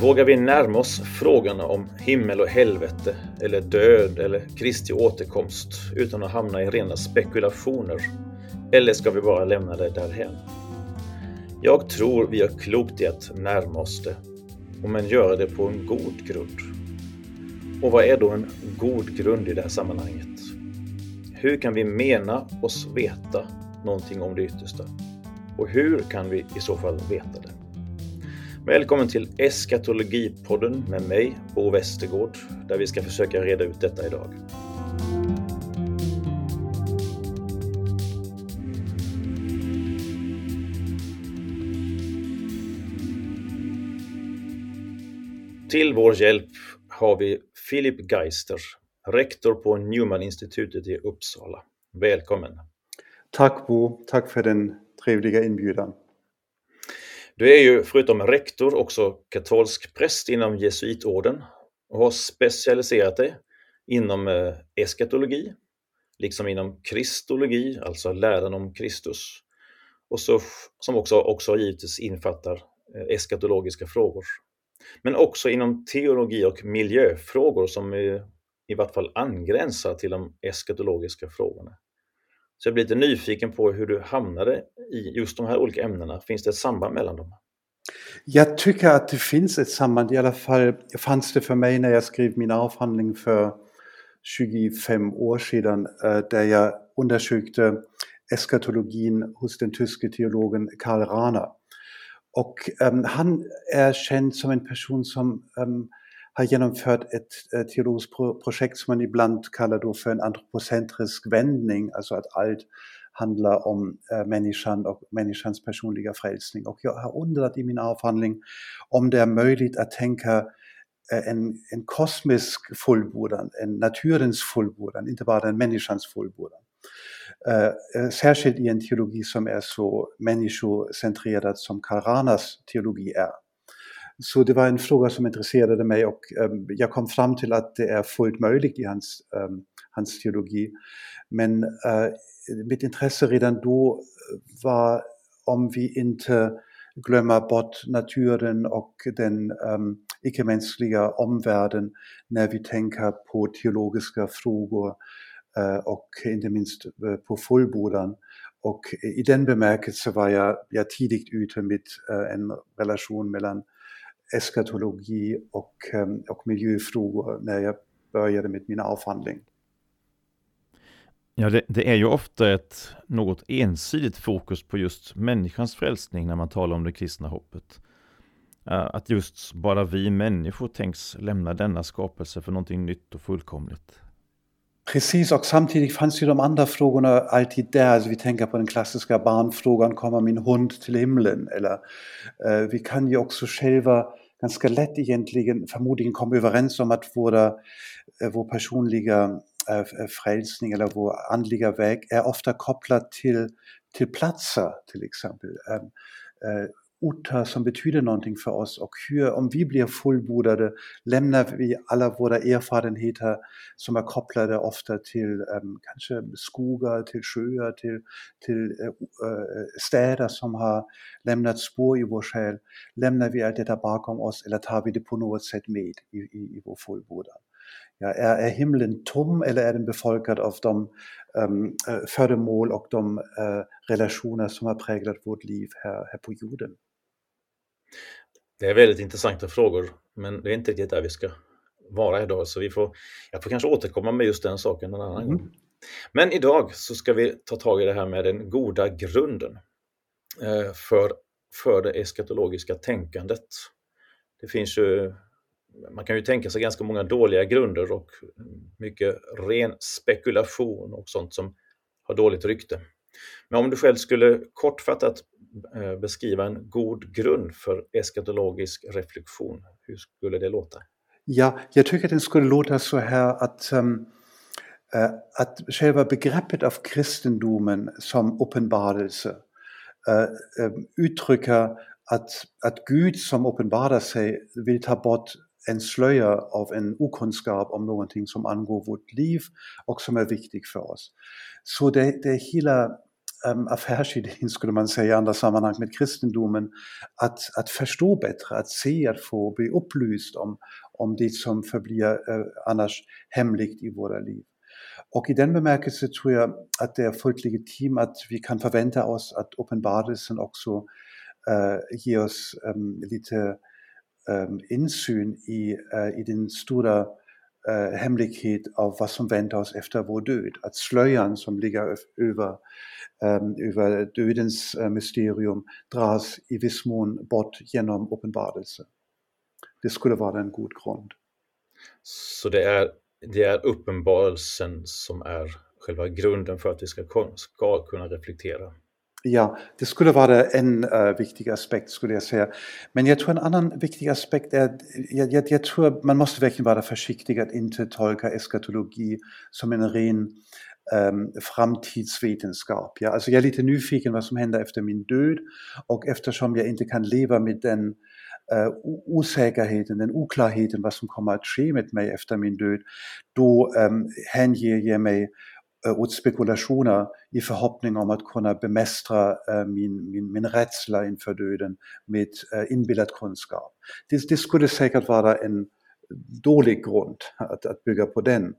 Vågar vi närma oss frågorna om himmel och helvete eller död eller Kristi återkomst utan att hamna i rena spekulationer? Eller ska vi bara lämna det därhen? Jag tror vi gör klokt i att närma oss det, men göra det på en god grund. Och vad är då en god grund i det här sammanhanget? Hur kan vi mena oss veta någonting om det yttersta? Och hur kan vi i så fall veta det? Välkommen till Eskatologipodden med mig, Bo Westergård, där vi ska försöka reda ut detta idag. Till vår hjälp har vi Philip Geister, rektor på Newman-institutet i Uppsala. Välkommen! Tack Bo, tack för den trevliga inbjudan. Du är ju förutom rektor också katolsk präst inom jesuitorden och har specialiserat dig inom eh, eskatologi, liksom inom kristologi, alltså läran om Kristus, och så, som också, också givetvis infattar eh, eskatologiska frågor. Men också inom teologi och miljöfrågor som i, i vart fall angränsar till de eskatologiska frågorna. Så jag blir lite nyfiken på hur du hamnade i just de här olika ämnena. Finns det ett samband mellan dem? Jag tycker att det finns ett samband, i alla fall fanns det för mig när jag skrev min avhandling för 25 år sedan, eh, där jag undersökte eskatologin hos den tyske teologen Karl Rahner. Och um, han är känd som en person som um, har genomfört ett uh, teologiskt pro projekt som man ibland kallar då för en antropocentrisk vändning, alltså att allt handlar om människan och människans personliga frälsning. Och jag har undrat i min avhandling om det är möjligt att tänka en, en kosmisk fullbordan, en naturens fullbordan, inte bara en människans fullbordan. Uh, särskilt i en teologi som är så människocentrerad som Karl Rahners teologi är. Så det var en fråga som intresserade mig och um, jag kom fram till att det är fullt möjligt i hans, um, hans teologi. Men uh, mitt intresse redan då eh, var om vi inte glömmer bort naturen och den um, icke-mänskliga omvärlden när vi tänker på teologiska frågor eh, och inte minst på fullbordan. Och i den bemärkelsen var jag, jag tidigt ute med en relation mellan eskatologi och, ehm, och miljöfrågor när jag började med min avhandling. Ja, det, det, är ju ofta ett något ensidigt fokus på just människans frälsning när man talar om det kristna hoppet. Att just bara vi människor tänks lämna denna skapelse för någonting nytt och fullkomligt. Precis, och samtidigt fanns ju de andra frågorna alltid där. Alltså vi tänker på den klassiska barnfrågan, kommer min hund till himlen? Eller eh, vi kan ju också själva ganska lätt egentligen förmodligen komma överens om att våra, eh, vår personliga eh, frälsning eller vår andliga väg är ofta kopplad till, till platser till exempel. Ähm, äh, orter som betyder någonting för oss och hur, om vi blir fullbordade, lämnar vi alla våra erfarenheter som är kopplade ofta till um, kanske skogar, till sjöar, till, till uh, städer som har lämnat spår i vår själ. Lämnar vi allt detta bakom oss eller tar vi det på något sätt med i, i, i vår fullbordan? Ja, är, är himlen tom eller är den befolkad av de um, föremål och de uh, relationer som har präglat vårt liv här, här på jorden? Det är väldigt intressanta frågor, men det är inte riktigt där vi ska vara idag, så vi får, jag får kanske återkomma med just den saken en annan mm. gång. Men idag så ska vi ta tag i det här med den goda grunden eh, för, för det eskatologiska tänkandet. Det finns ju, man kan ju tänka sig ganska många dåliga grunder och mycket ren spekulation och sånt som har dåligt rykte. Men om du själv skulle kortfattat Eh, beskriva en god grund för eskatologisk reflektion, hur skulle det låta? Ja, jag tycker den skulle låta så här att, um, eh, att själva begreppet av kristendomen som uppenbarelse äh, uttrycker att, att Gud som uppenbarar sig vill ta bort en slöja av en okunskap om någonting som angår vårt liv och som är viktigt för oss. Så det, det hela ähm, man säga i andra sammanhang med kristendomen, att, att förstå bättre, att se, att få bli upplyst om, om det som förblir eh, annars hemligt i våra liv. Och i den bemärkelsen tror jag att det är fullt legitim att vi kan förvänta oss att uppenbarelsen också äh, ger oss ähm, lite ähm, insyn i, äh, i den stora äh, hemlighet av vad som väntar oss efter vår död. Att slöjan som ligger över, ähm, över dödens äh, mysterium dras i viss mån bort genom uppenbarelse. Det skulle vara en god grund. Så det är, det är uppenbarelsen som är själva grunden för att vi ska, ska kunna reflektera? Ja, det skulle vara en uh, viktig aspekt skulle jag säga. Men jag tror en annan viktig aspekt är, jag, jag, jag tror man måste verkligen vara försiktig att inte tolka eskatologi som en ren um, framtidsvetenskap. Ja? Alltså jag är lite nyfiken vad som händer efter min död och eftersom jag inte kan leva med den uh, osäkerheten, den oklarheten vad som kommer att ske med mig min död, då um, hänger jag mig Äh, åt spekulationer i förhoppning om att kunna bemästra äh, min, min, min rädsla inför döden med äh, inbillad kunskap. Det, det skulle säkert vara en dålig grund att, att bygga på den.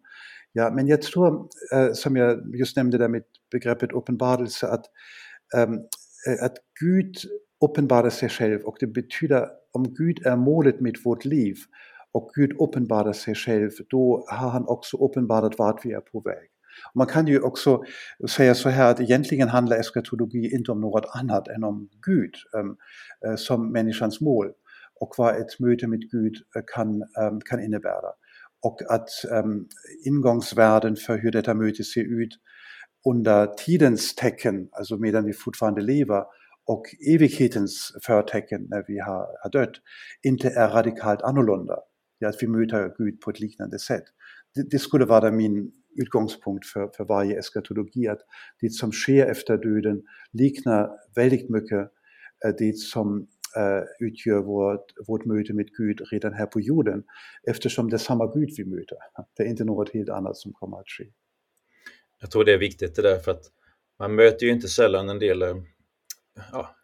Ja, men jag tror, som jag just nämnde där med begreppet uppenbarelse, att, ähm, att Gud uppenbarar sig själv och det betyder, om Gud är målet med vårt liv och Gud uppenbarar sig själv, då har han också uppenbarat vart vi är på väg. Man kan ju också säga så här att egentligen handlar eskatologi inte om något annat än om Gud äh, som människans mål och vad ett möte med Gud äh, kan, ähm, kan innebära. Och att ähm, ingångsvärden för hur detta möte ser ut under tidens tecken, alltså medan vi fortfarande lever, och evighetens förtecken när vi har, har dött, inte är radikalt annorlunda. Ja, att vi möter Gud på ett liknande sätt. Det, det skulle vara min utgångspunkt för, för varje eskatologi, att det som sker efter döden liknar väldigt mycket det som äh, utgör vårt, vårt möte med Gud redan här på jorden, eftersom det är samma Gud vi möter. Det är inte något helt annat som kommer att ske. Jag tror det är viktigt det där, för att man möter ju inte sällan en del äh, ja,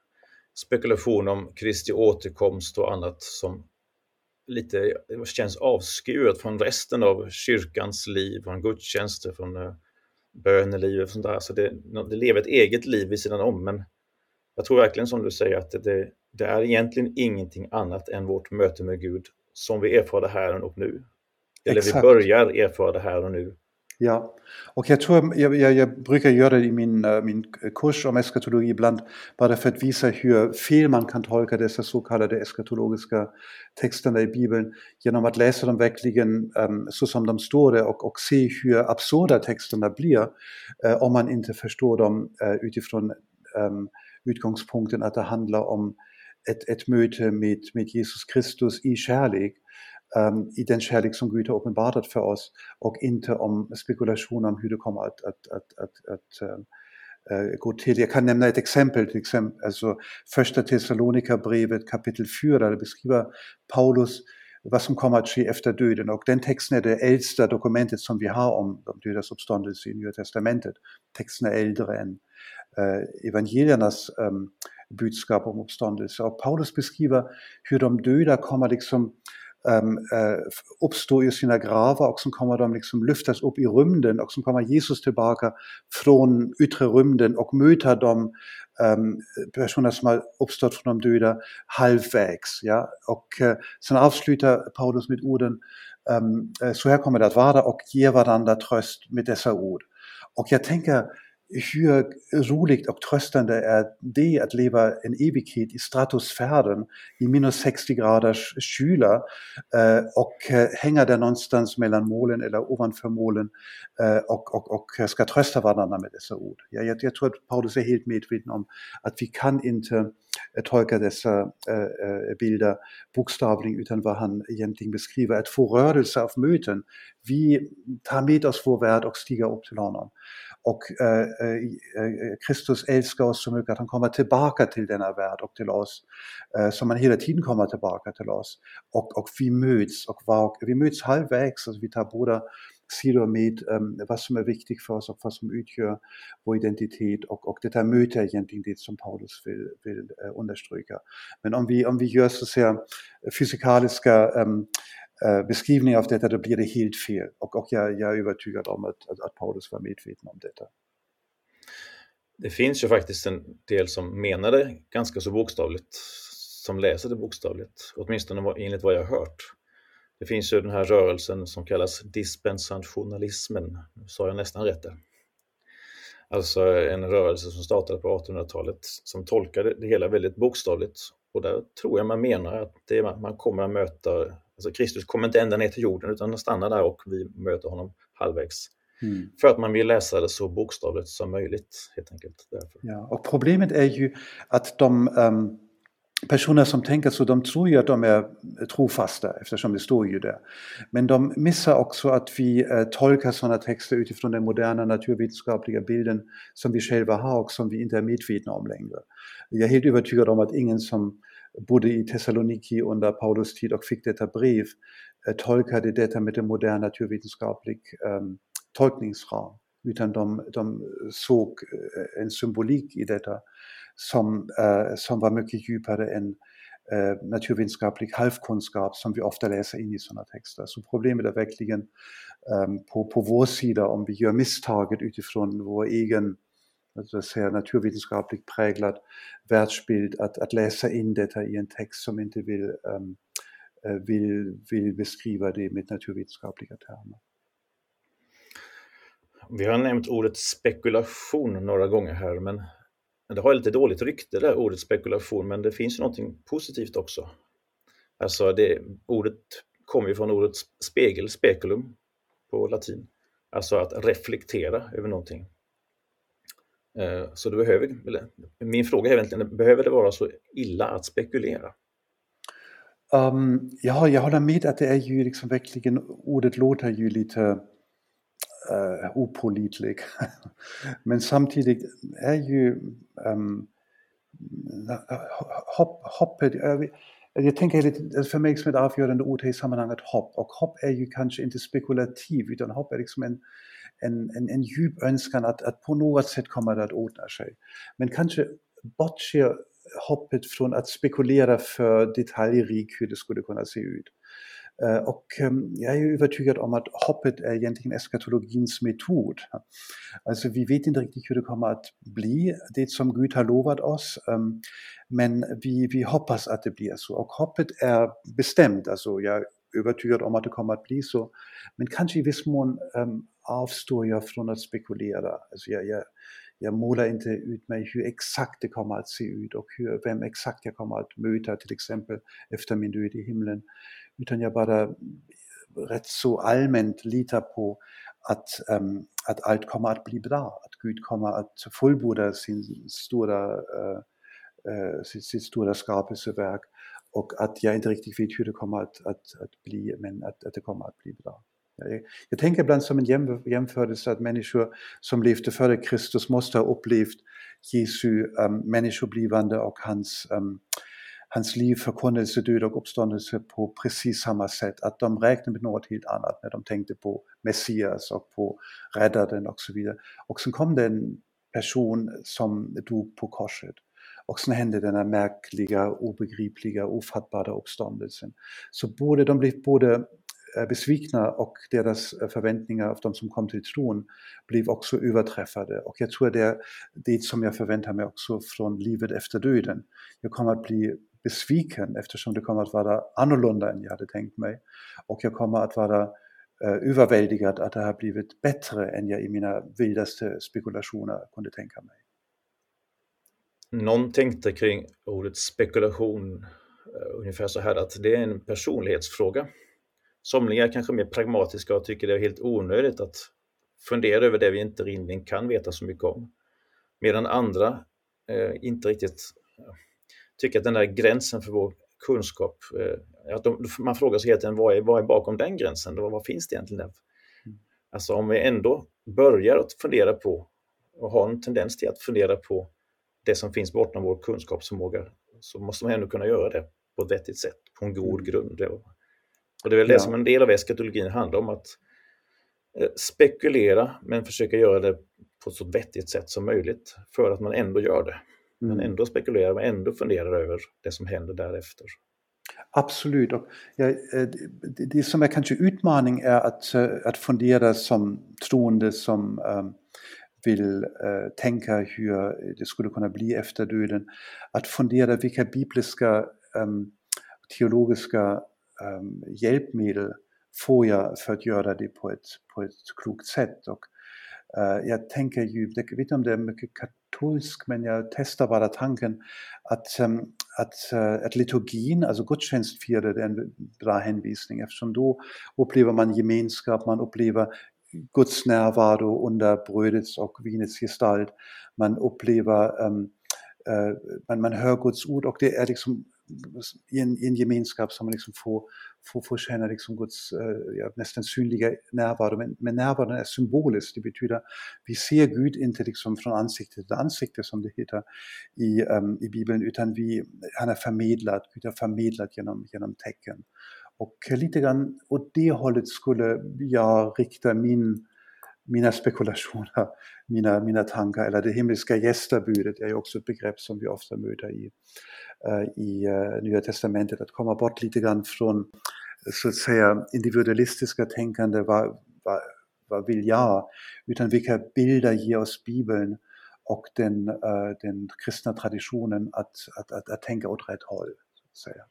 spekulation om Kristi återkomst och annat som lite känns avskuret från resten av kyrkans liv, från gudstjänster, från uh, böneliv och sånt där. Så det, det lever ett eget liv vid sidan om. Men jag tror verkligen som du säger att det, det är egentligen ingenting annat än vårt möte med Gud som vi erfar det här och nu. Eller Exakt. vi börjar erfara det här och nu. Ja, och jag tror, jag, jag, jag brukar göra det i min, min kurs om eskatologi ibland, bara för att visa hur fel man kan tolka dessa så kallade eskatologiska texterna i Bibeln genom att läsa dem verkligen um, så som de står där och, och se hur absurda texterna blir uh, om man inte förstår dem uh, utifrån um, utgångspunkten att det handlar om ett, ett möte med, med Jesus Kristus i kärlek i den kärlek som Gud har uppenbarat för oss och inte om spekulation om hur det kommer att, att, att, att, att uh, gå till. Jag kan nämna ett exempel, till exempel alltså första Thessalonikerbrevet kapitel 4, där beskriver Paulus vad som kommer att ske efter döden. Och den texten är det äldsta dokumentet som vi har om de dödas uppståndelse i Nya Testamentet. Texten är äldre än äh, evangeliernas ähm, budskap om uppståndelse. Och Paulus beskriver hur de döda kommer liksom ähm, äh, uppstå ur sina gravar och sen kommer de liksom lyftas upp i rymden och sen kommer Jesus tillbaka från yttre rymden och möter de ähm, personer som har uppstått från de döda halvvägs. Ja? Och äh, sen avslutar Paulus med orden, ähm, äh, så här kommer det att vara och ger varandra tröst med dessa ord. Och jag tänker, hur roligt och tröstande är det att leva en evighet i stratosfären i minus 60 graders kyla och eh, hänga där någonstans mellan målen eller ovanför målen eh, och, och, och ska trösta varandra med dessa ord. Ja, jag, jag tror Paulus är helt medveten om att vi tolka dessa äh, øh, øh, bilder bokstavligen utan vad han egentligen beskriver, att få rörelse av möten. Vi tar med oss vår värld och stiger upp till honom. Och øh, Kristus älskar oss så mycket att han kommer tillbaka till denna värld och till oss. Som han hela tiden kommer tillbaka till oss. Och, och vi möts och var, vi möts halvvägs, alltså vi tar båda sidor med um, vad som är viktigt för oss och vad som utgör vår identitet och, och detta möter egentligen det som Paulus vill, vill uh, understryka. Men om vi, om vi gör så att säga fysikaliska um, uh, beskrivningar av detta, då blir det helt fel. Och, och jag, jag är övertygad om att, att, att Paulus var medveten om detta. Det finns ju faktiskt en del som menar det ganska så bokstavligt, som läser det bokstavligt, åtminstone enligt vad jag har hört. Det finns ju den här rörelsen som kallas dispensationalismen, sa jag nästan rätt där. Alltså en rörelse som startade på 1800-talet som tolkade det hela väldigt bokstavligt. Och där tror jag man menar att det man kommer att möta, alltså Kristus kommer inte ända ner till jorden utan han stannar där och vi möter honom halvvägs. Mm. För att man vill läsa det så bokstavligt som möjligt helt enkelt. Därför. Ja, och problemet är ju att de um personer som tänker så, de tror ju att de är trofasta eftersom det står ju där. Men de missar också att vi eh, tolkar sådana texter utifrån den moderna naturvetenskapliga bilden som vi själva har och som vi inte är medvetna om längre. Jag är helt övertygad om att ingen som bodde i Thessaloniki under Paulus tid och fick detta brev eh, tolkade detta med en modern naturvetenskaplig eh, tolkningsram utan de, de såg eh, en symbolik i detta som, äh, som var mycket djupare än äh, naturvetenskaplig halvkunskap som vi ofta läser in i sådana texter. Så problemet är verkligen ähm, på, på vår sida om vi gör misstaget utifrån vår egen alltså säga, naturvetenskapligt präglad världsbild att, att läsa in detta i en text som inte vill, ähm, äh, vill, vill beskriva det med naturvetenskapliga termer. Vi har nämnt ordet spekulation några gånger här, men det har lite dåligt rykte det ordet spekulation, men det finns ju någonting positivt också. Alltså det, ordet kommer ju från ordet spegel, speculum på latin. Alltså att reflektera över någonting. Eh, så det behöver, min fråga är egentligen, behöver det vara så illa att spekulera? Um, ja, jag håller med att det är ju liksom verkligen, ordet låter ju lite uh, opålitlig. Men samtidigt är ju um, hopp, hoppet, eh, jag tänker lite, alltså för mig som ett avgörande ord i sammanhanget hopp. Och hopp är ju kanske inte spekulativ, utan hopp är liksom en, en, en, en djup önskan att, att på något sätt kommer det att ordna sig. Men kanske bortser hoppet från att spekulera för detaljrik hur det skulle kunna se ut. Eh, och ehm, jag är övertygad om att hoppet är egentligen eskatologins metod. Alltså vi vet inte riktigt hur det kommer att bli, det som Gud har lovat oss. Ehm, men vi, vi hoppas att det blir så. Och hoppet är bestämt, alltså jag är övertygad om att det kommer bli så. Men kanske i viss mån um, avstår jag från att spekulera. Alltså jag, jag, jag målar inte ut mig hur exakt det kommer att se ut och hur, vem exakt jag kommer att möta till exempel efter min död i himlen utan jag bara rätt så allmänt litar på att, ähm, att allt kommer att bli bra, att Gud kommer att fullborda sin stora, äh, uh, sitt, sitt stora skapelseverk och att jag inte riktigt vet hur det kommer att, att, att bli, men att, att det kommer att bli bra. Jag, tänker ibland som en jämförelse att människor som levde före Kristus måste ha upplevt Jesu um, människoblivande och hans um, hans liv, förkunnelse, död och uppståndelse på precis samma sätt. Att de räknade med något helt annat när de tänkte på Messias och på räddaren och så vidare. Och sen kom det en person som dog på korset. Och sen hände denna märkliga, obegripliga, ofattbara uppståndelsen. Så både, de blev både Äh, besvikna och deras äh, förväntningar av de som kom till tron blev också överträffade. Och jag tror det är det som jag förväntar mig också från livet efter döden. Jag kommer att bli besviken eftersom det kommer att vara annorlunda än jag hade tänkt mig. Och jag kommer att vara äh, överväldigad att det har blivit bättre än jag i mina vildaste spekulationer kunde tänka mig. Någon tänkte kring ordet spekulation ungefär så här att det är en personlighetsfråga. Somliga är kanske mer pragmatiska och tycker det är helt onödigt att fundera över det vi inte rimligen kan veta så mycket om. Medan andra eh, inte riktigt tycker att den där gränsen för vår kunskap, eh, att de, man frågar sig egentligen vad är, vad är bakom den gränsen? Vad, vad finns det egentligen där? Mm. Alltså om vi ändå börjar att fundera på och har en tendens till att fundera på det som finns bortom vår kunskapsförmåga så måste man ändå kunna göra det på ett vettigt sätt, på en god mm. grund. Och det är väl det ja. som en del av eskatologin handlar om, att eh, spekulera men försöka göra det på ett så vettigt sätt som möjligt för att man ändå gör det. Man Mm. ändå spekulerar, man ändå funderar över det som händer därefter. Absolut. Och ja, eh, det, det som är kanske utmaning är att, eh, att fundera som troende som um, vill uh, tänka hur det skulle kunna bli efter döden. Att fundera vilka bibliska um, teologiska um, hjälpmedel får för att göra det på ett, på ett klokt sätt. Och, uh, jag tänker ju, jag vet inte om det är mycket katolsk, men tanken att, um, att, uh, att liturgin, alltså gudstjänstfirande, är en bra hänvisning eftersom då upplever man gemenskap, man upplever Guds närvaro under brödets och vinets gestalt. Man upplever, um, uh, man, man hör Guds ord och det är liksom i en, i en gemenskap som man liksom får, får, får känna liksom Guds uh, ja, nästan synliga närvaro. Men, men närvaron är symbolisk, det betyder vi ser Gud inte liksom från ansikte till ansikte som det heter i, um, i Bibeln, utan vi, han är förmedlad, Gud är förmedlad genom, genom tecken. Och lite grann åt det hållet skulle jag rikta min, mina spekulationer, mina, mina tankar, eller det himmelska gästabudet är ju också ett begrepp som vi ofta möter i, eh, i eh, Nya Testamentet, att komma bort lite grann från så att säga individualistiska tänkande, vad, vad, vad vill jag, utan vilka bilder ger oss Bibeln och den, eh, den kristna traditionen att, att, att, att tänka åt rätt håll. Så att säga.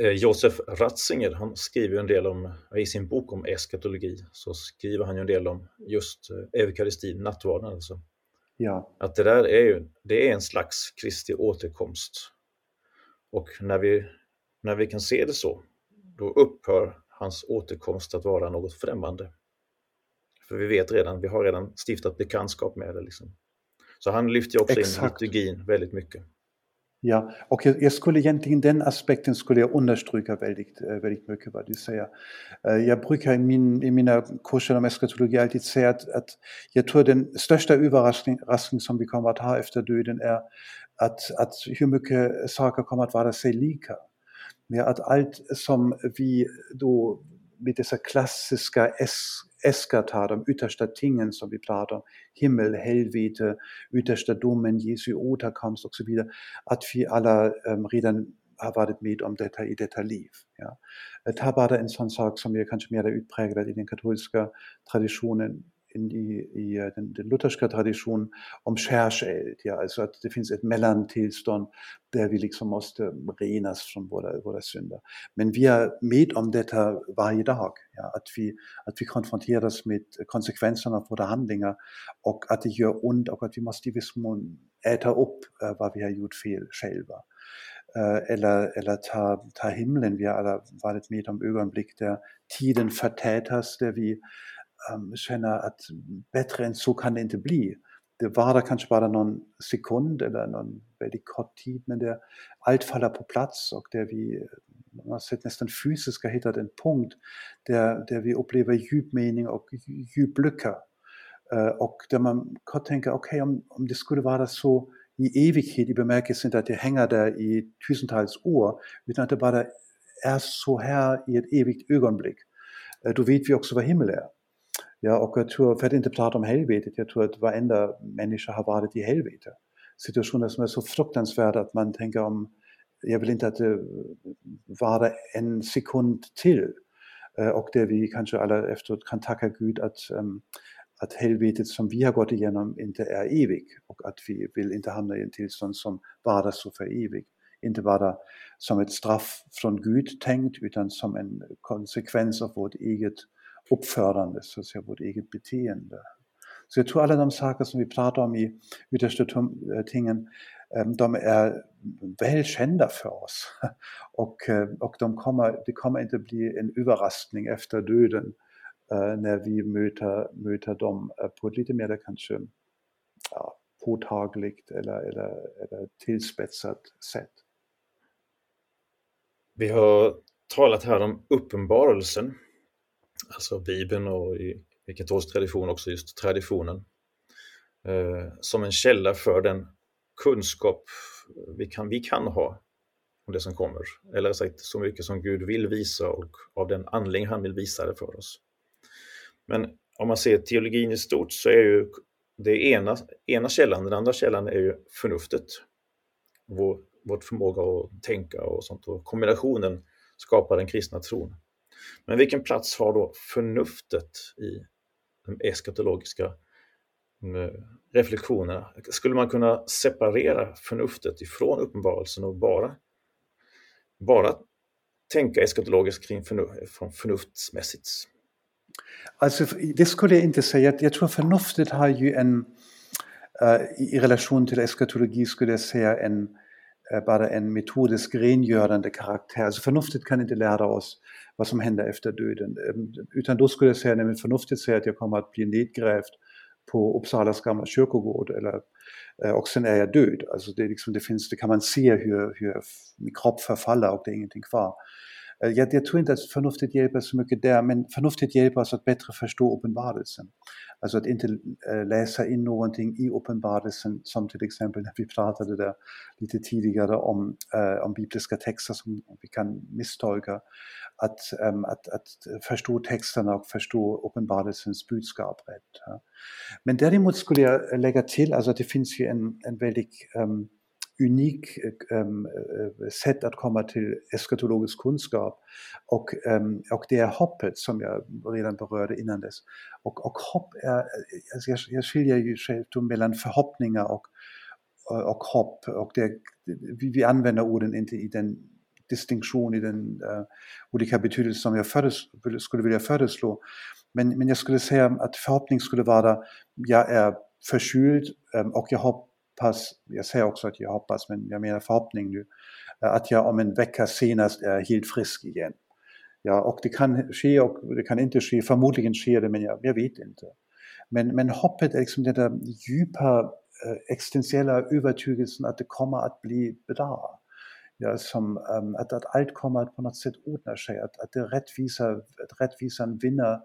Eh, Josef Ratzinger, han skriver en del om, i sin bok om eskatologi, så skriver han ju en del om just eh, eukaristin, nattvarden alltså. Ja. Att det där är ju, det är en slags Kristi återkomst. Och när vi, när vi kan se det så, då upphör hans återkomst att vara något främmande. För vi vet redan, vi har redan stiftat bekantskap med det. Liksom. Så han lyfter också Exakt. in liturgin väldigt mycket. Ja, och jag, jag, skulle egentligen den aspekten skulle jag understryka väldigt, eh, väldigt mycket vad du säger. Eh, jag brukar i, min, i mina kurser om eskatologi alltid säga att, att jag tror den största överraskning som vi kommer att ha efter döden är att, att hur mycket saker kommer att vara sig lika. Ja, att allt som vi då med dessa klassiska S Eskata, de yttersta som vi om, himmel, helvete, yttersta Jesu återkomst och så vidare, att vi alla um, redan har varit med om detta i detta liv. Ja. Ta bara en sån sak som är kanske mer utpräglad i den katolska traditionen in i, i den, den lutherska traditionen om skärseld. Ja, alltså att det finns ett mellantillstånd där vi liksom måste renas från våra, våra synder. Men vi är med om detta varje dag. Ja, att, vi, att vi konfronteras med konsekvenserna av våra handlingar och att det gör ont och att vi måste i viss mån äta upp äh, vad vi har gjort fel själva. Äh, eller, eller ta, ta himlen, vi har alla varit med om ögonblick där tiden där vi um, känner att bättre än så kan det inte bli. Det varar kanske bara någon sekund eller någon väldigt kort tid, men där allt faller på plats och där vi man sett nästan fysiskt har punkt där, där vi upplever djup mening och djup lycka. Och där man kan tänka, okej okay, om, om det skulle vara så i evighet i bemärkelsen att det hänger där i tusentals år, utan att det bara är så här i ett evigt ögonblick. Uh, då vet vi också vad himmel är. Ja, och jag tror, för att inte prata om helvetet, jag tror att varenda människa har varit i helvete. Situationer som är så fruktansvärda att man tänker om, jag vill inte att det varar en sekund till. Och där vi kanske alla efteråt kan tacka Gud att, att helvetet som vi har gått igenom inte är evigt och att vi vill inte hamna i en tillstånd som varar så för evigt. Inte bara som ett straff från Gud tänkt utan som en konsekvens av vårt eget uppförande, så att säga, vårt eget beteende. Så jag tror alla de saker som vi pratar om i yttersta eh, tingen, eh, de är välkända för oss. Och, eh, och de kommer, det kommer inte bli en överraskning efter döden när vi möter, möter dem på ett lite mer kanske ja, påtagligt eller, eller, eller tillspetsat sätt. Vi har talat här om uppenbarelsen alltså Bibeln och i, i katolsk tradition också just traditionen, eh, som en källa för den kunskap vi kan, vi kan ha om det som kommer. Eller sagt, så mycket som Gud vill visa och av den anledning han vill visa det för oss. Men om man ser teologin i stort så är ju det ena, ena källan, den andra källan är ju förnuftet. Vår, vårt förmåga att tänka och sånt. Och kombinationen skapar den kristna tron. Men vilken plats har då förnuftet i de eskatologiska eh, reflektionerna? Skulle man kunna separera förnuftet ifrån uppenbarelsen och bara, bara tänka eskatologiskt kring förnuft, från förnuftsmässigt? Alltså, det skulle jag inte säga. Jag tror förnuftet har ju en, uh, i relation till eskatologi skulle jag säga en, uh, Äh, bara en metodisk rengörande karaktär. Alltså förnuftet kan inte lära oss vad som händer efter döden. Ähm, utan då skulle jag säga, nämligen förnuftet säger att jag kommer att bli nedgrävd på Uppsalas gamla kyrkogård eller, äh, och sen är jag död. Alltså det, liksom, det, finns, det kan man se hur, hur min kropp förfaller och det är ingenting kvar. Äh, jag, jag, tror inte att förnuftet hjälper så mycket där, men förnuftet hjälper oss alltså att bättre förstå uppenbarelsen. Alltså att inte äh, läsa in någonting i uppenbarelsen, som till exempel när vi pratade där lite tidigare om, äh, om bibliska texter som vi kan misstolka. Att, ähm, att, att förstå texterna och förstå uppenbarelsens budskap rätt. Ja. Men däremot skulle jag äh, lägga till, alltså att det finns ju en, en väldigt ähm, unik äh, ähm, äh, sätt att komma till eskatologisk kunskap. Och, ähm, och det är hoppet som jag redan berörde innan dess. Och, och hopp är, äh, alltså jag, jag skiljer ju själv mellan förhoppningar och, och hopp. Och det, vi, vi använder orden inte i den distinktion, i den uh, olika betydelse som jag föres, skulle vilja föreslå. Men, men jag skulle säga att förhoppning skulle vara, jag är förkyld um, och jag hoppas hoppas, jag säger också att jag hoppas, men jag menar förhoppning nu, eh, att jag om en vecka senast är helt frisk igen. Ja, och det kan ske och det kan inte ske, förmodligen sker det, men jag, jag vet inte. Men, men hoppet är liksom den där djupa äh, existentiella övertygelsen att det kommer att bli bra. Ja, som, ähm, att, att allt kommer att på något sätt ordna sig, att, att det rättvisa, att rättvisan vinner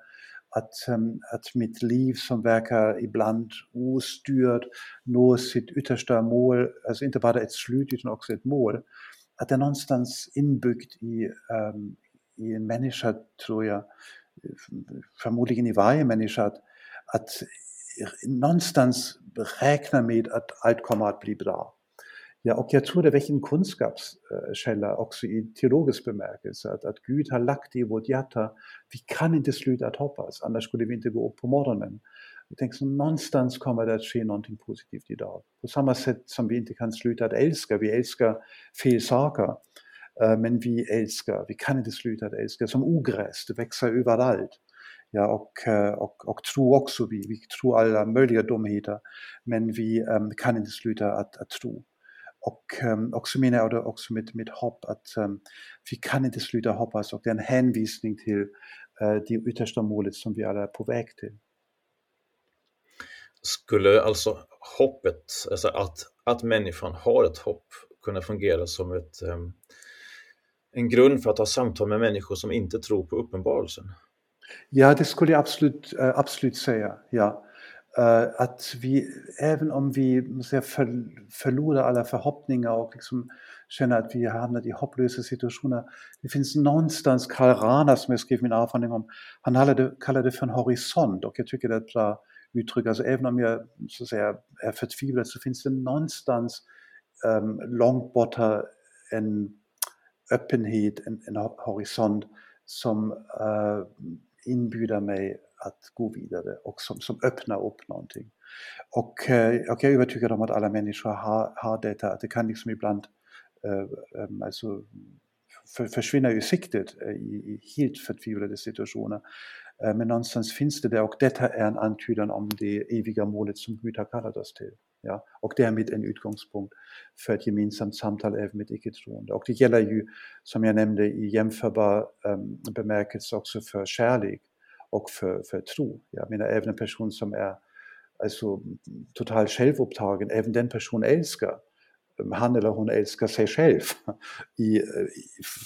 att, ähm, att mitt liv som verkar ibland ostyrd når sitt yttersta mål, alltså inte bara ett slut utan också ett mål, att det är någonstans inbyggt i, um, i en människa, tror jag, förmodligen i varje människa, att, att någonstans räkna med att allt kommer att bli bra. Ja, och jag tror det väcker en kunskapskälla också i teologisk bemärkelse, att, att Gud har lagt i vårt hjärta, vi kan inte sluta att hoppas, annars skulle vi inte gå upp på morgonen. Jag tänker så någonstans kommer det att ske någonting positivt idag. På samma sätt som vi inte kan sluta att älska, vi älskar fel saker, eh, men vi älskar, vi kan inte sluta att älska, som ogräs, det växer överallt. Ja, och, och, och tro också, vi, vi tror alla möjliga dumheter, men vi um, kan inte sluta att, att tro. Och um, också menar jag också med, med hopp att um, vi kan inte sluta hoppas och det är en hänvisning till uh, det yttersta målet som vi alla är på väg till. Skulle alltså hoppet, alltså att, att människan har ett hopp, kunna fungera som ett, um, en grund för att ha samtal med människor som inte tror på uppenbarelsen? Ja, det skulle jag absolut, uh, absolut säga. Ja. Eh, att vi, även om vi säga, för, förlorar alla förhoppningar och liksom känner att vi har hamnat i hopplösa situationer. Det finns någonstans, Karl Rana som jag skrev min avhandling om, han kallade, kallade det för en horisont och jag tycker det är ett bra uttryck. Alltså även om jag så att säga, är förtvivlad så finns det någonstans um, långt borta en öppenhet, en, en horisont som uh, inbjuder mig att gå vidare och som, som öppnar upp någonting. Och, och jag är övertygad om att alla människor har, har detta, att det kan liksom ibland äh, alltså, för, försvinna ur siktet i, i helt förtvivlade situationer. Äh, men någonstans finns det där och detta är en antydan om det eviga målet som Gud har kallat oss till. Ja, och därmed en utgångspunkt för ett gemensamt samtal även med icke-troende. Och det gäller ju, som jag nämnde, i jämförbar ähm, bemärkelse också för kärlek och för, för tro. Jag menar, även en person som är alltså, total självupptagen, även den personen älskar. Han eller hon älskar sig själv i,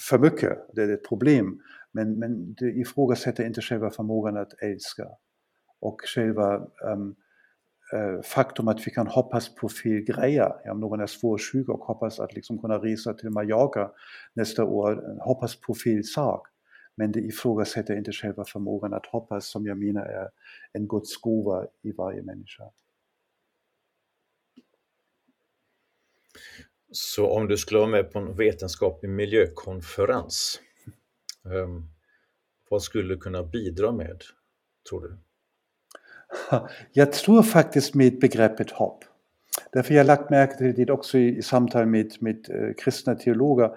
för mycket, det är ett problem. Men, men det ifrågasätter inte själva förmågan att älska och själva ähm, äh, faktum att vi kan hoppas på fel grejer. Ja, om någon är svårsjuk och hoppas att liksom kunna resa till Mallorca nästa år, hoppas på fel sak. Men det ifrågasätter inte själva förmågan att hoppas som jag menar är en Guds gåva i varje människa. Så om du skulle vara med på en vetenskaplig miljökonferens, um, vad skulle du kunna bidra med, tror du? Jag tror faktiskt med begreppet hopp. Därför jag lagt märke till det också i, samtal med, med kristna teologer,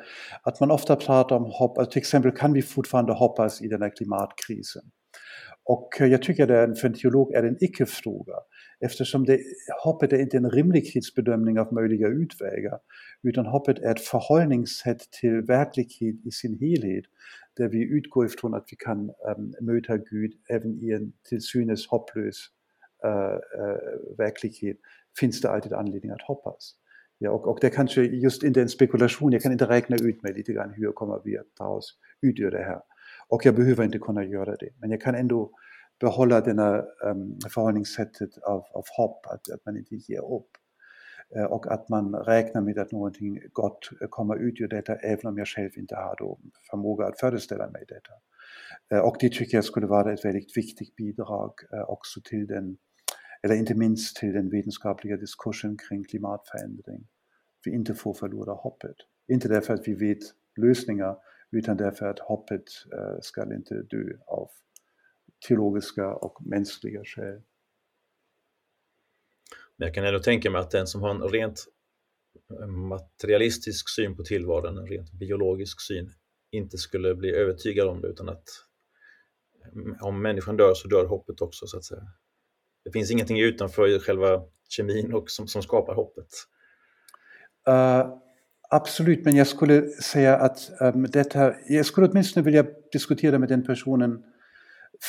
att man ofta pratar om hopp, alltså till exempel kan vi fortfarande hoppas i den här klimatkrisen? Och jag tycker att för en teolog är det en icke-fråga, eftersom det, hoppet är inte en rimlighetsbedömning av möjliga utvägar, utan hoppet är ett förhållningssätt till verklighet i sin helhet, där vi utgår ifrån att vi kan um, möta Gud även i till synes hopplös uh, uh, verklighet finns det alltid anledning att hoppas. Ja, och, och det kanske just inte en spekulation, jag kan inte räkna ut mig lite grann hur kommer vi att ta oss ut ur det här. Och jag behöver inte kunna göra det, men jag kan ändå behålla denna um, ehm, förhållningssättet av, av hopp, att, att man inte ger upp. Uh, och att man räknar med att någonting gott kommer ut ur detta, även om jag själv inte har då förmåga att föreställa mig detta. Uh, och det tycker jag skulle vara ett väldigt viktigt bidrag uh, också till den eller inte minst till den vetenskapliga diskursen kring klimatförändring. Vi inte får förlora hoppet. Inte därför att vi vet lösningar, utan därför att hoppet eh, äh, ska inte dö av teologiska och mänskliga skäl. Men jag kan ändå tänka mig att den som har en rent eh, materialistisk syn på tillvaron, en rent biologisk syn, inte skulle bli övertygad om det utan att eh, om människan dör så dör hoppet också så att säga. Det finns ingenting utanför själva kemin och som, som skapar hoppet. Uh, absolut, men jag skulle säga att ehm, um, detta, jag skulle åtminstone vilja diskutera med den personen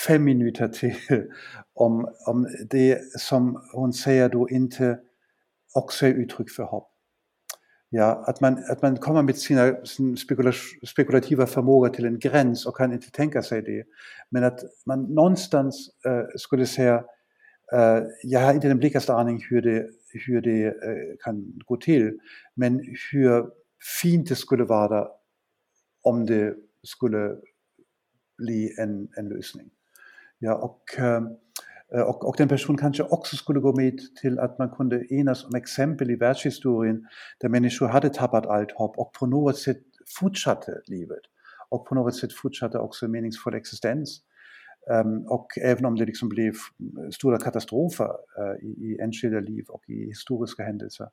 fem minuter till om, om det som hon säger då inte också är uttryck för hopp. Ja, att man, att man kommer med sina sin spekulativa förmåga till en gräns och kan inte tänka sig det. Men att man någonstans äh, skulle säga jag har inte den blekaste aning hur det, hur det kan gå till, men hur fint det skulle vara om det skulle bli en, en lösning. Ja, och, uh, och, och den personen kanske också skulle gå med till att man kunde enas om exempel i världshistorien där människor hade tappat allt hopp och på något sätt fortsatte livet och på något sätt fortsatte också en meningsfull existens. Um, och även om det liksom blev stora katastrofer uh, i, i enskilda liv och i historiska händelser.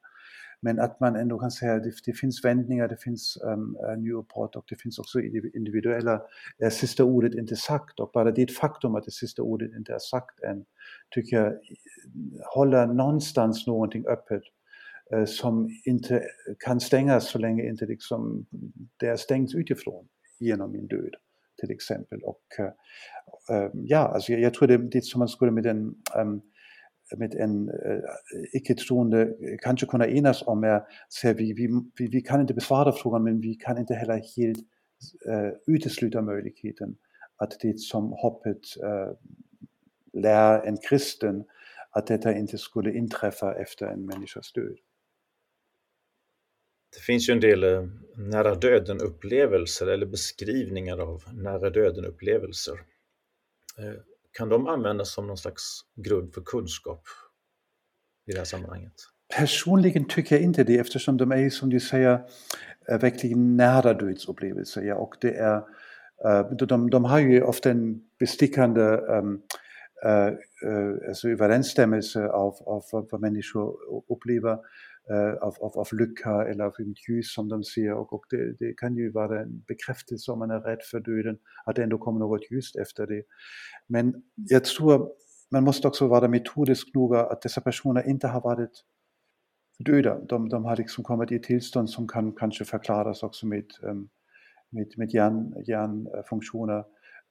Men att man ändå kan säga att det, det finns vändningar, det finns ehm, eh, um, Newport och det finns också individuella, är sista ordet inte sagt och bara det faktum att det sista ordet inte är sagt än tycker jag håller någonstans någonting öppet uh, som inte kan stängas så länge inte liksom det är stängt utifrån genom min död till exempel. Och äh, ja, alltså jag, jag tror det, det som man skulle med en, ähm, med en äh, icke-troende kanske kunna enas om är, så vi, vi, vi, vi kan inte besvara frågan men vi kan inte heller helt äh, utesluta möjligheten att det som hoppet äh, lär en kristen att detta inte skulle inträffa efter en människas död. Det finns ju en del eh, nära döden-upplevelser eller beskrivningar av nära döden-upplevelser. Eh, kan de användas som någon slags grund för kunskap i det här sammanhanget? Personligen tycker jag inte det eftersom de är som du säger eh, verkligen nära dödsupplevelser. Ja, och det är, de, de har ju ofta en bestickande um, uh, uh, alltså överensstämmelse av, av vad människor upplever Eh, av, av, av lycka eller av ljus som de ser och, och det, det, kan ju vara en bekräftelse om man är rädd för döden, att det ändå kommer något ljust efter det. Men jag tror man måste också vara metodisk noga att dessa personer inte har varit döda. De, de har liksom kommit i ett tillstånd som kan kanske förklaras också med, ehm, med, med hjärn, hjärnfunktioner,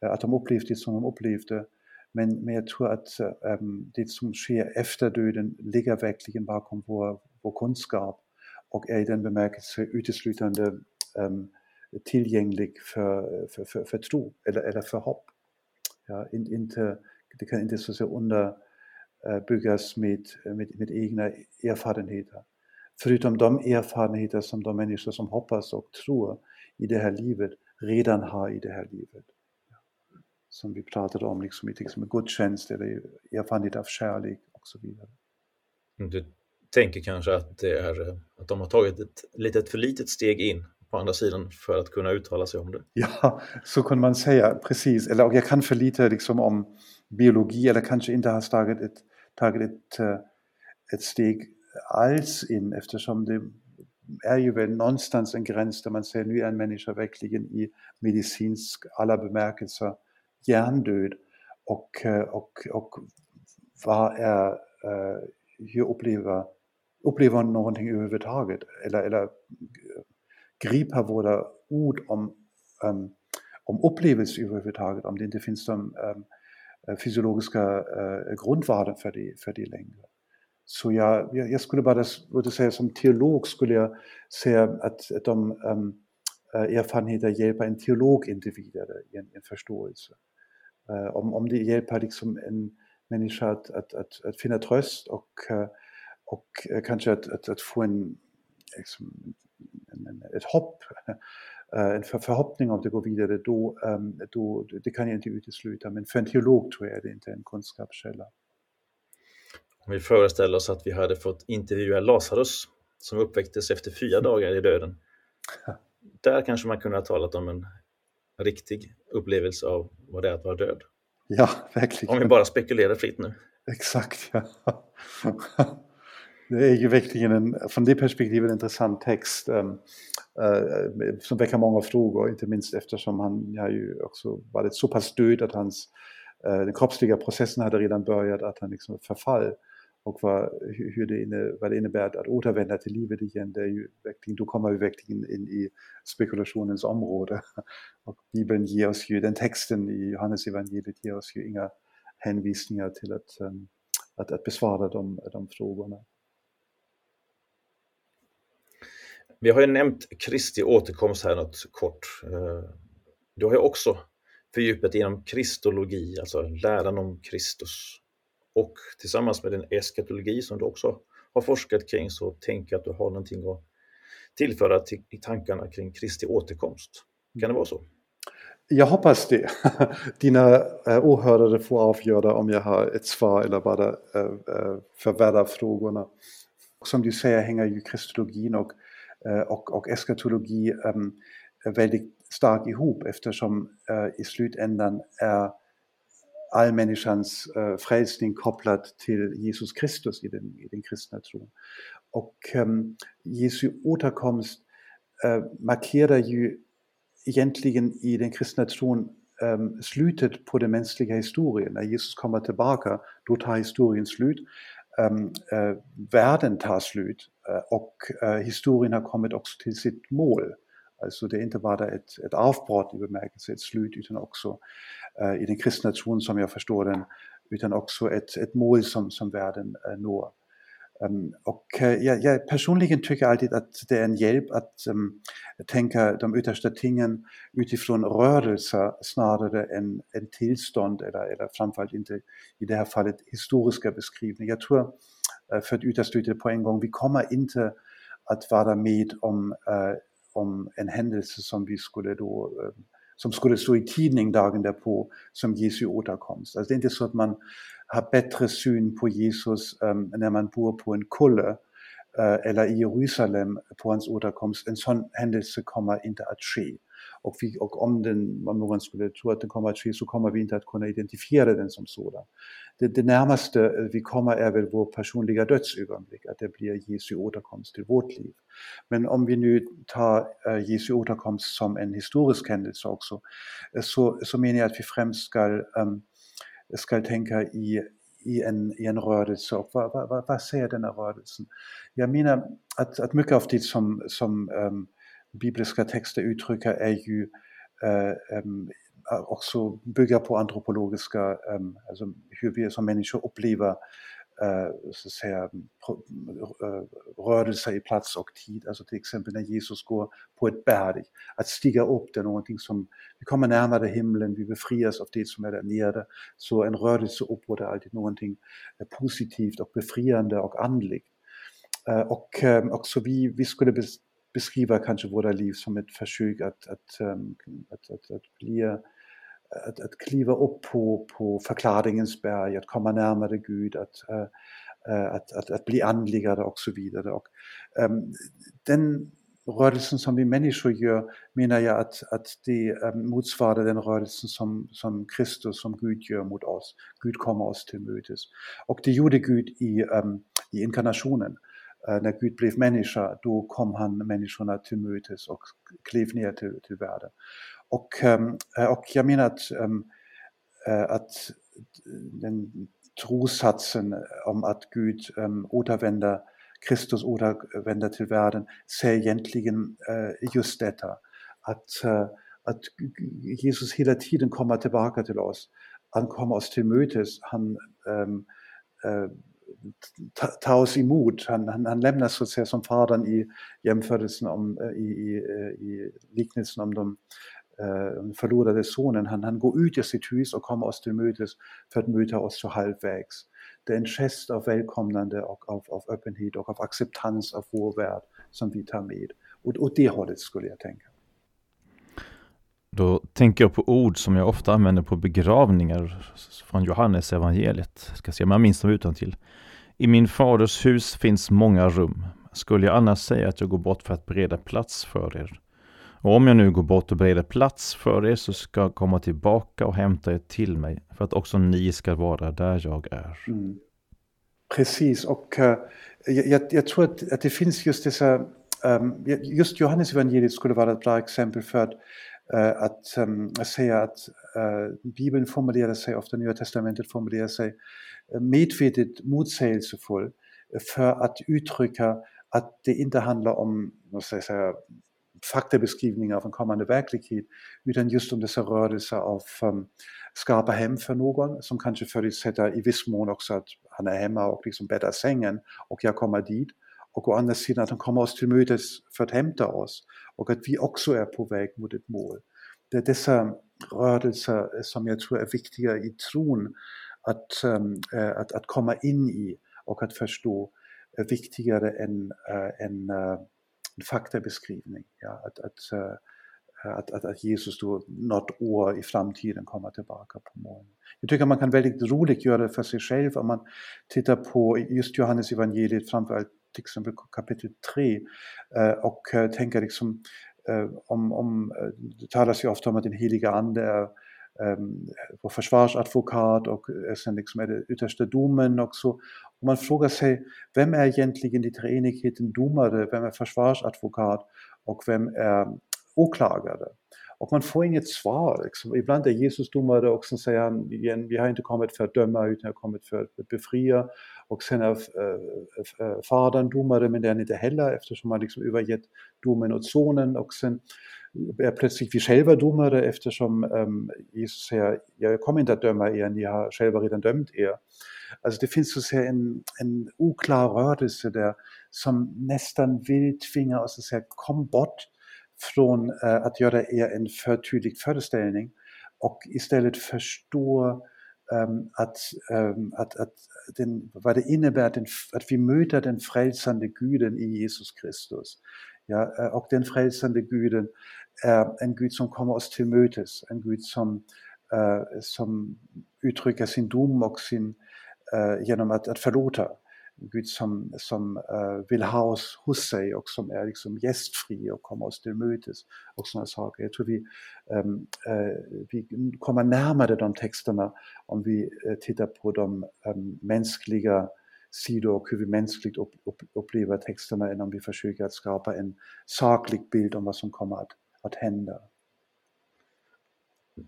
eh, att de upplevt det som de upplevde. Men, men jag tror att ähm, det som sker efter döden ligger verkligen bakom vår, vår kunskap och är i den bemärkelse uteslutande um, ähm, tillgänglig för, för, för, för tro eller, eller för hopp. Ja, in, inte, det äh, kan inte så att underbyggas med, med, med egna erfarenheter. Förutom de erfarenheter som de människor som hoppas och tror i det här livet redan har i det här livet. Som vi pratade om um liksom, i till exempel gudstjänst eller erfarenhet av kärlek och så vidare. Du tänker kanske att, det är, att de har tagit ett litet för litet steg in på andra sidan för att kunna uttala sig om det. Ja, så kan man säga, precis. Eller och jag kan för lite liksom om biologi eller kanske inte har tagit ett, tagit ett, eh, ett steg alls in eftersom det är ju väl någonstans en gräns där man säger nu är en människa verkligen i medicinsk alla bemärkelser hjärndöd och, eh, och, och vad är, eh, hur upplever, uppleva någonting överhuvudtaget eller, eller gripa våra ord om, um, om upplevelser överhuvudtaget, om det inte finns de um, fysiologiska eh, uh, grundvärden för det, för det längre. Så jag, jag, jag skulle bara jag säga som teolog skulle jag säga att de um, erfarenheter hjälper en teolog inte vidare i en, en förståelse. Uh, om, om det hjälper liksom en människa att, att, att, att finna tröst och, uh, och kanske att, att, att få en, liksom, ett hopp, en förhoppning om det går vidare, då, då, det kan jag inte utesluta. Men för en teolog tror jag det inte är en kunskapskälla. Om vi föreställer oss att vi hade fått intervjua Lazarus som uppväcktes efter fyra dagar i döden. Där kanske man kunde ha talat om en riktig upplevelse av vad det är att vara död. Ja, verkligen. Om vi bara spekulerar fritt nu. Exakt, ja. Det är ju verkligen en, från det perspektivet en intressant text um, uh, som väcker många frågor, inte minst eftersom han har ju också varit så pass död att hans, uh, den kroppsliga processen hade redan börjat, att han liksom förfall och vad, hur det inne, vad det innebär att återvända till livet igen, det är ju verkligen, då kommer vi verkligen in i spekulationens område. Och Bibeln ger oss ju, den texten i Johannes evangeliet ger oss ju inga hänvisningar till att, um, att, att besvara de, de frågorna. Vi har ju nämnt Kristi återkomst här något kort. Eh, du har ju också fördjupat inom kristologi, alltså läran om Kristus. Och tillsammans med den eskatologi som du också har forskat kring så tänker jag att du har någonting att tillföra till, i tankarna kring Kristi återkomst. Kan det vara så? Jag hoppas det. Dina äh, åhörare får avgöra om jag har ett svar eller bara äh, förvärrar frågorna. Som du säger hänger ju kristologin och och, och eskatologi väldigt starkt ihop eftersom eh, i slutändan är äh, frälsning kopplat till Jesus Kristus i den, i den kristna tron. Och ähm, Jesu återkomst äh, markerar ju egentligen i den kristna tron ähm, slutet på den mänskliga historien. När Jesus kommer tillbaka, då tar historien slut. Ähm, äh, øh, världen tar slut øh, och øh, historien har kommit också till sitt mål. Alltså det är inte bara ett, ett avbrott i bemärkelse, ett slut, utan också i den kristna tron som jag förstår den, utan också ett, ett mål som, som världen når. Um, och uh, jag, jag, personligen tycker alltid att det är en hjälp att um, tänka de yttersta tingen utifrån rörelser snarare än, än tillstånd eller, eller framförallt inte i det här fallet historiska beskrivningar. Jag tror för att utesluta det på en gång. Vi kommer inte att vara med om, uh, om en händelse som vi skulle då uh, som skulle stå i tidning dagen därpå som Jesu återkomst. Alltså det är inte så att man har bättre syn på Jesus um, när man bor på en kulle uh, eller i Jerusalem på hans återkomst. En sån händelse kommer inte att ske. Och, vi, och om, den, om någon skulle tro att den kommer att ske så kommer vi inte att kunna identifiera den som sådan. Det, det närmaste øh, vi kommer är väl vår personliga dödsögonblick, att det blir Jesu återkomst till vårt liv. Men om vi nu tar øh, Jesu återkomst som en historisk händelse också, øh, så, så menar jag att vi främst ska, um, ska tänka i, i en, i en rörelse. Och vad, vad, vad säger denna rörelsen? Jag menar att, att mycket av det som, som um, bibliska texter uttrycker är ju uh, um, också bygger på antropologiska, um, alltså hur vi som människor upplever Eh, så att säga, eh, rörelse i plats och tid. Alltså till exempel när Jesus går på ett berg. Att stiga upp det är någonting som, vi kommer närmare himlen, vi befrias av det som är där nere. Så en rörelse uppåt är alltid någonting eh, positivt och befriande och andligt. Och också vi, vi skulle beskriva kanske våra liv som ett försök att, att, att, att, att bli att, att kliva upp på, på förklaringens berg, att komma närmare Gud, att, äh, øh, øh, att, att, att bli andligare och så vidare. Och, ähm, den rörelsen som vi människor gör menar jag att, att det øh, ähm, motsvarar den rörelsen som, som Kristus, som Gud gör mot oss. Gud kommer oss till mötes. Och det gjorde Gud i, ähm, i inkarnationen. Äh, när Gud blev människa, då kom han människorna till mötes och klev ner till, till världen. Och, ehm, eh, och jag menar att, ehm, eh, att den trossatsen om att Gud ehm, återvänder, Kristus återvänder till världen, säger egentligen eh, just detta. Att, att Jesus hela tiden kommer tillbaka till oss. Han kommer oss till mötes. Han tar oss emot. Han, han, han lämnar så att säga som Fadern i jämförelsen om, i, i, i liknelsen om de Eh, den förlorade sonen, han, han går ut ur sitt hus och kommer oss till mötes för att möta oss så halvvägs. Det är en gest av välkomnande och av, av öppenhet och av acceptans av vår värld som vi tar med. Och åt det hållet skulle jag tänka. Då tänker jag på ord som jag ofta använder på begravningar från Johannes evangeliet. Jag ska se om jag minns dem utan till. I min faders hus finns många rum. Skulle jag annars säga att jag går bort för att bereda plats för er? Och om jag nu går bort och bereder plats för er så ska jag komma tillbaka och hämta er till mig för att också ni ska vara där jag är. Mm. Precis, och uh, jag, jag, tror att, att, det finns just dessa, um, just Johannes evangeliet skulle vara ett bra exempel för att, uh, att um, säga att uh, Bibeln formulerar sig, ofta Nya Testamentet formulerar sig medvetet motsägelsefull för att uttrycka att det inte handlar om, måste jag säga, faktabeskrivningar av en kommande verklighet, utan just om dessa rörelser av um, skapa ähm, hem för någon som kanske förutsätter i viss mån också att han är hemma och liksom bäddar sängen och jag kommer dit. Och å andra sidan att han kommer oss till mötes för att hämta oss och att vi också är på väg mot ett mål. Det är dessa rörelser øh, som jag tror är viktiga i tron att, um, øh, øh, att, att komma in i och att förstå är viktigare än, äh, än äh, en faktabeskrivning. Ja, att, att, eh, att, att, att Jesus då något år i framtiden kommer tillbaka på morgonen. Jag tycker man kan väldigt roligt göra det för sig själv om man tittar på just Johannes evangeliet framförallt till exempel kapitel 3 eh, och eh, tänker liksom om, om, det talas ju ofta om att den heliga ande är vår försvarsadvokat och sen liksom är det yttersta domen och så. Och man frågar sig, vem är egentligen i treenigheten domare, vem är försvarsadvokat och vem är åklagare? Och man får inget svar. Liksom. Ibland är Jesus domare och sen säger han igen, vi har inte kommit för att döma utan vi har kommit för att befria. Och sen är äh, äh, fadern domare men det är han inte heller eftersom han liksom övergett domen åt sonen. Och sen är plötsligt vi ähm, Jesus säger, jag kommer inte att döma er, ni har själva dömt er. Alltså det så att säga en, en oklar rörelse där som nästan vill tvinga oss att säga kom bort från äh, att göra er en för tydlig föreställning och istället förstå ähm, att, ähm, att, att den, vad det innebär den, att vi möter den frälsande Guden i Jesus Kristus. Ja, äh, och den frälsande Guden är en Gud som kommer oss till mötes, en Gud som, äh, som uttrycker sin dom och sin, äh, genom att, att förlåta. Gud som, som uh, vill ha oss hos sig och som är liksom gästfri och kommer oss till mötes och sådana saker. Jag tror vi, ähm, vi kommer närmare de texterna om vi eh, tittar på de um, mänskliga sidor och hur vi mänskligt upplever texterna än om vi försöker att skapa en saklig bild om vad som kommer att, att hända.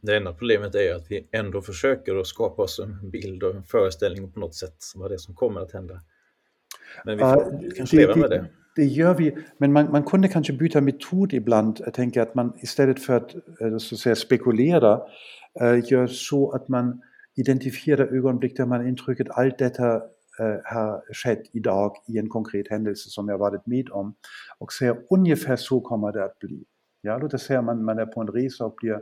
Det enda problemet är att vi ändå försöker att skapa oss en bild och en föreställning på något sätt som vad det som kommer att hända. Men vi får uh, kanske leva med det. Det gör vi, men man, man kunde kanske byta metod ibland. Jag tänker att man istället för att, eh, så att säga, spekulera uh, gör så att man identifierar ögonblick där man intrycket allt detta har skett idag i en konkret händelse som jag varit med om och säger ungefär så kommer det att bli. Ja, oss säga man, man är på en resa och blir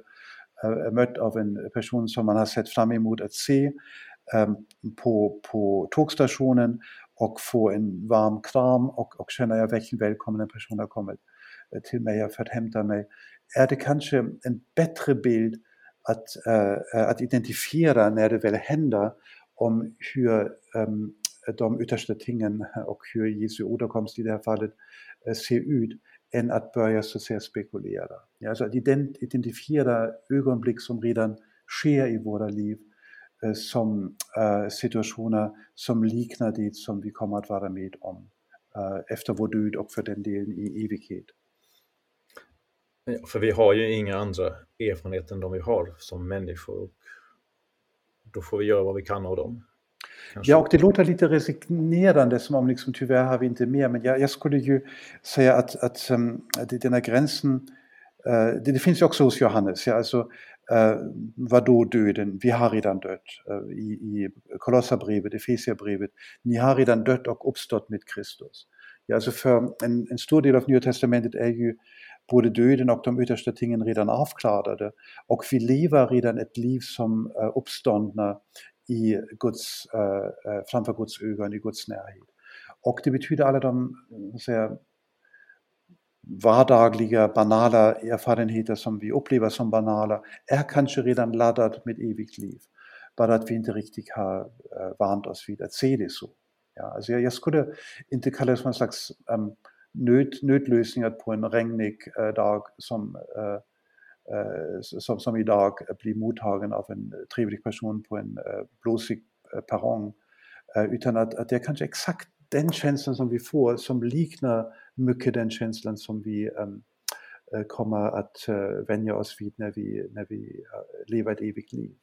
äh, mött av en person som man har sett fram emot att se ähm, på, på tågstationen och få en varm kram och, och känna att verkligen välkommen person har kommit eh, till mig för att hämta mig. Är det kanske en bättre bild att, äh, att identifiera när det väl händer om hur ähm, de yttersta tingen och hur Jesu återkomst i det här fallet äh, ser ut än att börja så att säga spekulera. Ja, alltså att identifiera ögonblick som redan sker i våra liv som äh, situationer som liknar det som vi kommer att vara med om äh, efter vår död och för den delen i evighet. Ja, för vi har ju inga andra erfarenheter än de vi har som människor. Och då får vi göra vad vi kan av dem. Kanske. Ja, och det låter lite resignerande som om liksom, tyvärr har vi inte mer. Men jag, jag skulle ju säga att, att um, den här gränsen, Eh, det, det, finns ju också hos Johannes. Ja, alltså, uh, vadå döden? Vi har redan dött. Uh, I i Kolossabrevet, Efesierbrevet, ni har redan dött och uppstått med Kristus. Ja, alltså för en, en stor del av Nya Testamentet är ju både döden och de yttersta tingen redan avklarade. Och vi lever redan ett liv som uppståndna i Guds, uh, framför Guds ögon, i Guds närhet. Och det betyder alla de säga, vardagliga, banala erfarenheter som vi upplever som banala, är kanske redan laddat med evigt liv. Bara att vi inte riktigt har äh, vant oss vid att se det så. Ja, alltså jag, jag skulle inte kalla det för en slags ähm, nöd, nödlösningar på en regnig äh, dag som äh, Eh, som, som idag blir mottagen av en trevlig person på en eh, blåsig eh, perrong. Utan att, att det är kanske exakt den känslan som vi får som liknar mycket den känslan som vi kommer att vänja oss vid när vi, när vi lever ett evigt liv.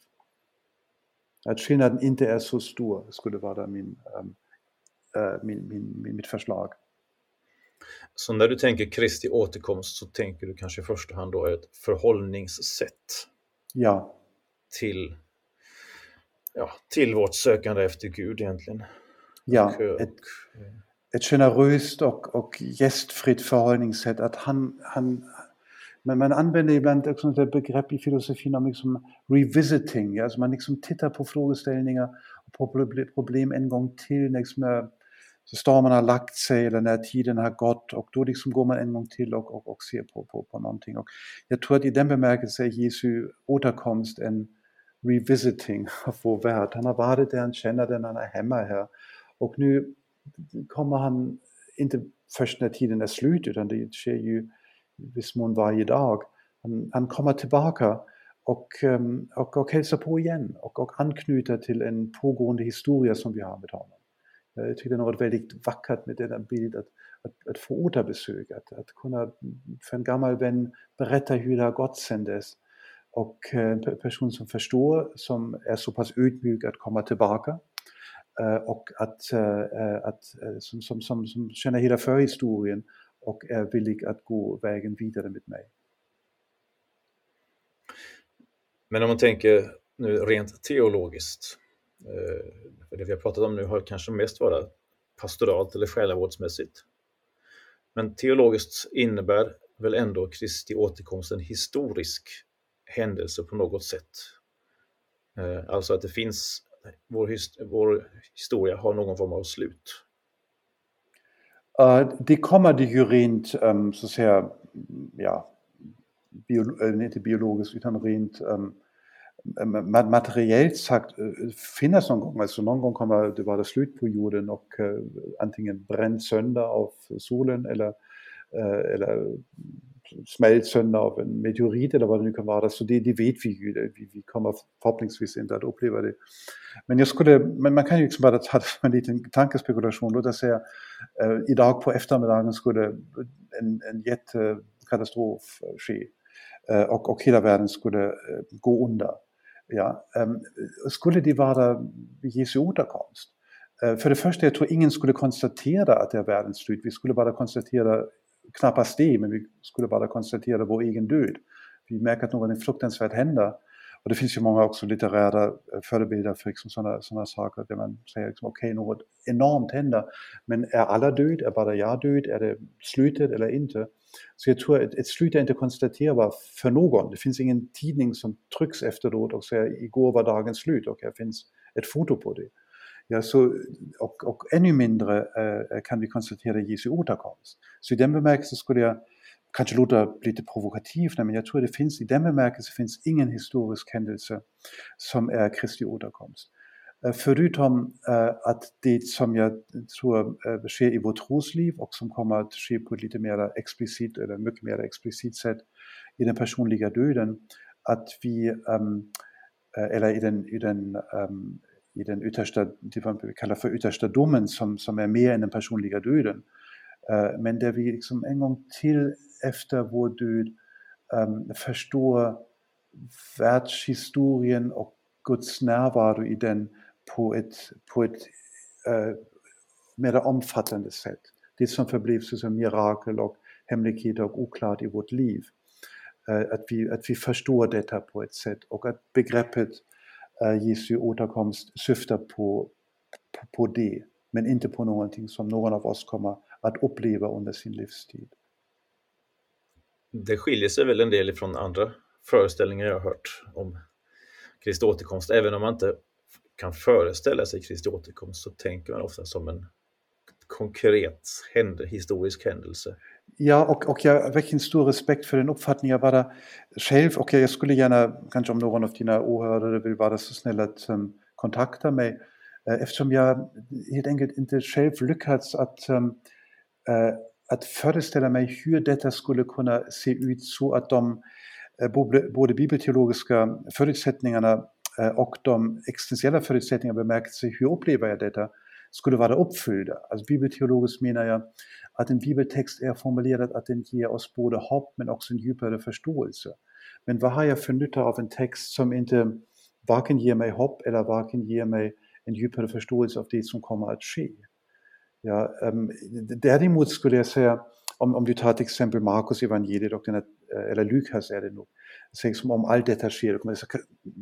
Att skillnaden inte är så stor skulle vara min, min, min, min, mitt förslag. Så när du tänker Kristi återkomst så tänker du kanske i första hand då ett förhållningssätt. Ja. Till, ja, till vårt sökande efter Gud egentligen. Ja, och, ett, ett generöst och, och gästfritt förhållningssätt. Att han, han, men man använder ibland också det begrepp i filosofin om liksom revisiting. Alltså man liksom tittar på frågeställningar och problem en gång till. Liksom, när stormen har lagt sig eller när tiden har gått och då liksom går man en gång till och, och, och ser på, på, på någonting. Och jag tror att i den bemärkelsen är Jesu återkomst en revisiting av vår värld. Han har varit där, han känner den, han är hemma här. Och nu kommer han inte först när tiden är slut utan det sker ju i viss mån varje dag. Han, han kommer tillbaka och, ehm, och, och hälsar på igen och, och anknyter till en pågående historia som vi har med honom. Jag tycker det är något väldigt vackert med denna bild att, att, att få återbesök, att, att kunna för en gammal vän berätta hur det har gått sedan dess. Och eh, en person som förstår, som är så pass ödmjuk att komma tillbaka Eh, och att, eh, eh, att, som, som, som, som känner hela förhistorien och är villig att gå vägen vidare med mig. Men om man tänker nu rent teologiskt, för det vi har pratat om nu har kanske mest varit pastoralt eller själavårdsmässigt. Men teologiskt innebär väl ändå Kristi återkomst en historisk händelse på något sätt. Alltså att det finns, vår, vår historia har någon form av slut. Uh, det kommer det ju rent, um, så att säga, ja, bio, eh, inte biologiskt utan rent um, um materiellt sagt uh, finnas någon gång. Alltså någon gång kommer det vara slut på jorden och uh, antingen bränt sönder av solen eller, uh, eller smält sönder av en meteorit eller vad det nu kan vara. Så det, det vet vi ju, vi, vi kommer förhoppningsvis inte att uppleva det. Men, jag skulle, men man kan ju liksom bara ta en liten tankespekulation. Låt oss säga, eh, øh, idag på eftermiddagen skulle en, en jättekatastrof øh, ske øh, och, och hela världen skulle gå under. Ja, skulle det vara Jesu återkomst? För det första, jag tror ingen skulle konstatera att det är världens slut. Vi skulle bara konstatera, knappast det, men vi skulle bara konstatera vår egen död. Vi märker att något fruktansvärt händer. Och det finns ju många också litterära eh, förebilder för liksom sådana, sådana saker där man säger liksom, okej, okay, något enormt händer, men är alla död? Är bara jag död? Är det slutet eller inte? Så jag tror att ett slut är inte konstaterbart för någon. Det finns ingen tidning som trycks efteråt och säger igår var dagens slut och här finns ett foto på det. Ja, så, och, och ännu mindre äh, kan vi konstatera Jesu återkomst. Så i den bemärkelsen skulle jag kanske låta lite provokativt, men jag tror det finns i den bemärkelsen finns ingen historisk händelse som är Kristi återkomst. Eh, förutom äh, att det som jag tror äh, sker i vårt trosliv och som kommer att ske på ett lite mer explicit eller mycket mer explicit sätt i den personliga döden, att vi, ähm, eller i den, i den ähm, i den yttersta, det man kallar för yttersta domen som, som är mer än den personliga döden. Uh, men där vi liksom en gång till efter vår död um, förstår världshistorien och Guds närvaro i den på ett, på ett uh, mer omfattande sätt. Det som förblev som mirakel och hemligheter och oklart i vårt liv. Uh, att, vi, att vi förstår detta på ett sätt och att begreppet Jesu återkomst syftar på, på, på det, men inte på någonting som någon av oss kommer att uppleva under sin livstid. Det skiljer sig väl en del från andra föreställningar jag har hört om Kristi återkomst. Även om man inte kan föreställa sig Kristi återkomst så tänker man ofta som en konkret historisk händelse. Ja, och, och har verkligen stor respekt för den uppfattningen. Jag där själv och jag skulle gärna, kanske om någon av dina åhörare vill vara så snäll att um, kontakta mig, uh, eftersom jag helt enkelt inte själv lyckats att, um, uh, att föreställa mig hur detta skulle kunna se ut så att de uh, både, bibelteologiska förutsättningarna och de existentiella förutsättningarna bemärkelse, hur upplever jag detta, skulle vara uppfyllda. Alltså bibelteologiskt menar jag att en bibeltext är formulerad att den ger oss både hopp men också en djupare förståelse. Men vad har jag för nytta av en text som inte varken ger mig hopp eller varken ger mig en djupare förståelse av det som kommer att ske? Ja, ähm, däremot skulle jag säga, om, om du tar till exempel Markus evangeliet och den, eller Lukas är det nog, sägs om allt detta sker, det kommer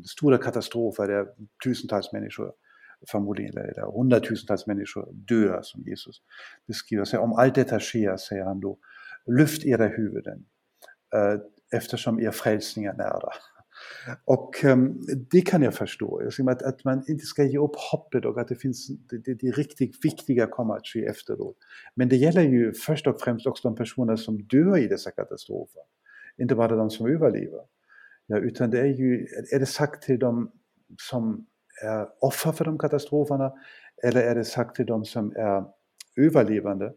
stora katastrofer människor förmodligen eller hundratusentals människor dör som Jesus beskriver. Så om allt detta sker, säger han då, lyft era huvuden eh, eftersom er frälsning är nära. Och um, det kan jag förstå, att, att man inte ska ge upp hoppet och att det finns det, det, det riktigt viktiga kommer att ske efteråt. Men det gäller ju först och främst också de personer som dör i dessa katastrofer. Inte bara de som överlever. Ja, utan det är ju, är det sagt till dem som är offer för de katastroferna eller är det sagt till de som är överlevande?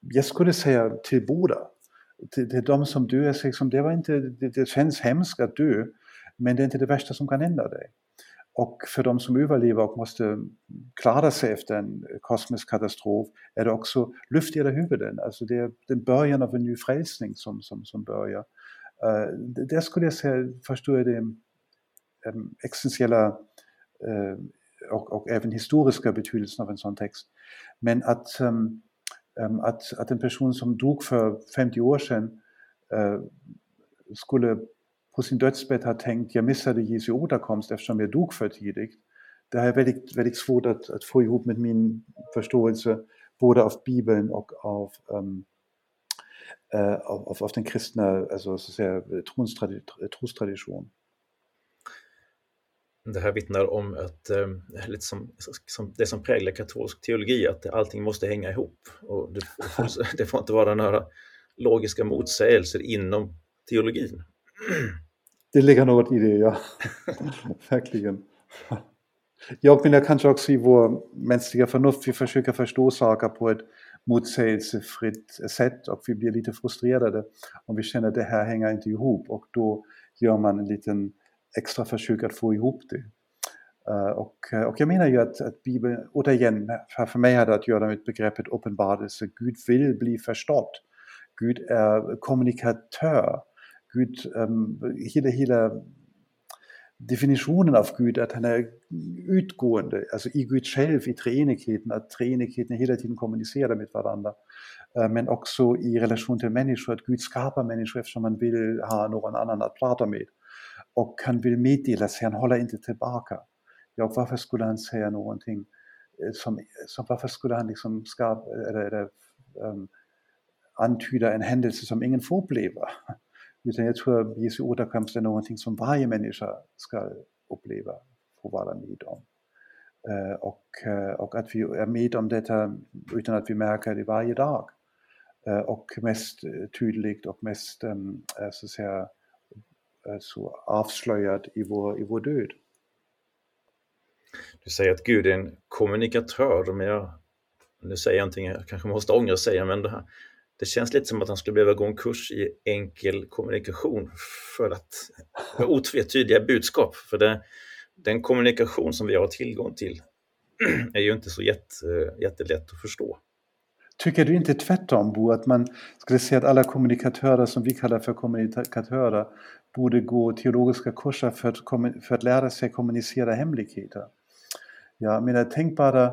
Jag skulle säga till båda. Till, till de som dör, liksom, det, var inte, det, det känns hemskt att dö, men det är inte det värsta som kan hända dig. Och för de som överlever och måste klara sig efter en kosmisk katastrof är det också lyft era huvuden. Alltså det är den början av en ny frälsning som, som, som börjar. Eh, uh, där skulle jag säga, förstår jag det um, existentiella Eh, och, och, även historiska betydelsen av en sån text. Men att, um, att, att en person som dog för 50 år sedan uh, skulle på sin dödsbädd ha tänkt jag missade Jesu återkomst eftersom jag dog för tidigt. Det är väldigt, väldigt svårt att, att få ihop med min förståelse både av Bibeln och av, um, uh, av, av, den kristna alltså, så att säga, trostradition det här vittnar om att eh, lite som, som, det som präglar katolsk teologi, att allting måste hänga ihop. Och det, får, det får inte vara några logiska motsägelser inom teologin. Det ligger något i det, ja. Verkligen. Jag menar kanske också i vår mänskliga förnuft, vi försöker förstå saker på ett motsägelsefritt sätt och vi blir lite frustrerade om vi känner att det här hänger inte ihop och då gör man en liten extra försök att få ihop det. Eh, och, eh, och jag menar ju att, att Bibeln, återigen, för, för mig hade det att göra med begreppet uppenbarelse. Gud vill bli förstådd. Gud är kommunikatör. Gud, um, hela, hela definitionen av Gud, att han är utgående, alltså i Gud själv, i treenigheten, att treenigheten hela tiden kommunicerar med varandra. Eh, men också i relation till människor, att Gud skapar människor eftersom man vill ha någon annan att prata med och han vill meddela sig, han håller inte tillbaka. Ja, varför skulle han säga någonting eh, som, som varför skulle han liksom skapa, eller, eller um, antyda en händelse som ingen får uppleva? Utan jag tror att Jesu återkomst är någonting som varje människa ska uppleva, få vara med om. Uh, och, uh, och att vi är med om detta utan att vi märker det varje dag. Uh, och mest tydligt och mest um, så att säga, Eh, så avslöjad i vår, i vår död. Du säger att Gud är en kommunikatör, men jag, nu säger jag någonting jag kanske måste ångra säga, men det, här, det känns lite som att han skulle behöva gå en kurs i enkel kommunikation för att med otvetydiga budskap. För det, den kommunikation som vi har tillgång till är ju inte så jätte, jättelätt att förstå. Tycker du inte tvärtom Bo, att man skulle säga att alla kommunikatörer som vi kallar för kommunikatörer borde gå teologiska kurser för att, för att lära sig kommunicera hemligheter? Jag menar, tänk bara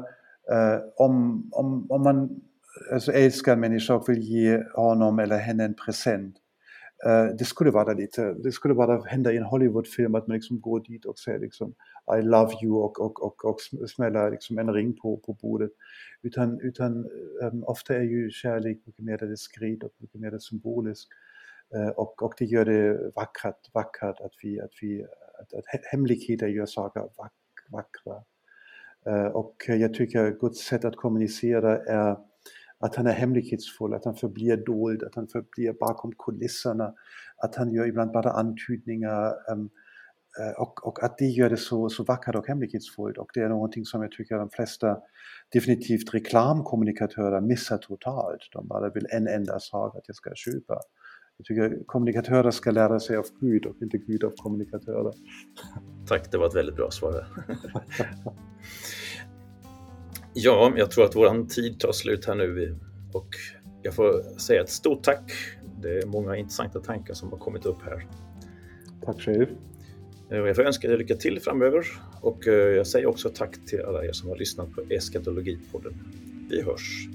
eh, om, om, om man alltså, älskar en människa och vill ge honom eller henne en present. Eh, det skulle vara lite, det skulle bara hända i en Hollywoodfilm att man liksom går dit och säger liksom I love you och, och, och, och smäller liksom en ring på, på bordet. Utan, utan um, ofta är ju kärlek mycket mer diskret och mycket mer symboliskt. Uh, eh, och, och det gör det vackert, vackert att, vi, att, vi, att, att hemligheter gör saker vack, vackra. Uh, och jag tycker Guds sätt att kommunicera är att han är hemlighetsfull, att han förblir dold, att han förblir bakom kulisserna, att han gör ibland bara antydningar um, och, och, att det gör det så, så vackert och hemlighetsfullt och det är någonting som jag tycker de flesta definitivt reklamkommunikatörer missar totalt. De bara vill en enda sak att jag ska köpa. Jag tycker kommunikatörer ska lära sig av Gud och inte Gud av kommunikatörer. Tack, det var ett väldigt bra svar. Ja, jag tror att vår tid tar slut här nu och jag får säga ett stort tack. Det är många intressanta tankar som har kommit upp här. Tack själv. Eh, jag får önska er lycka till framöver och eh, jag säger också tack till alla er som har lyssnat på Eskatologipodden. Vi hörs!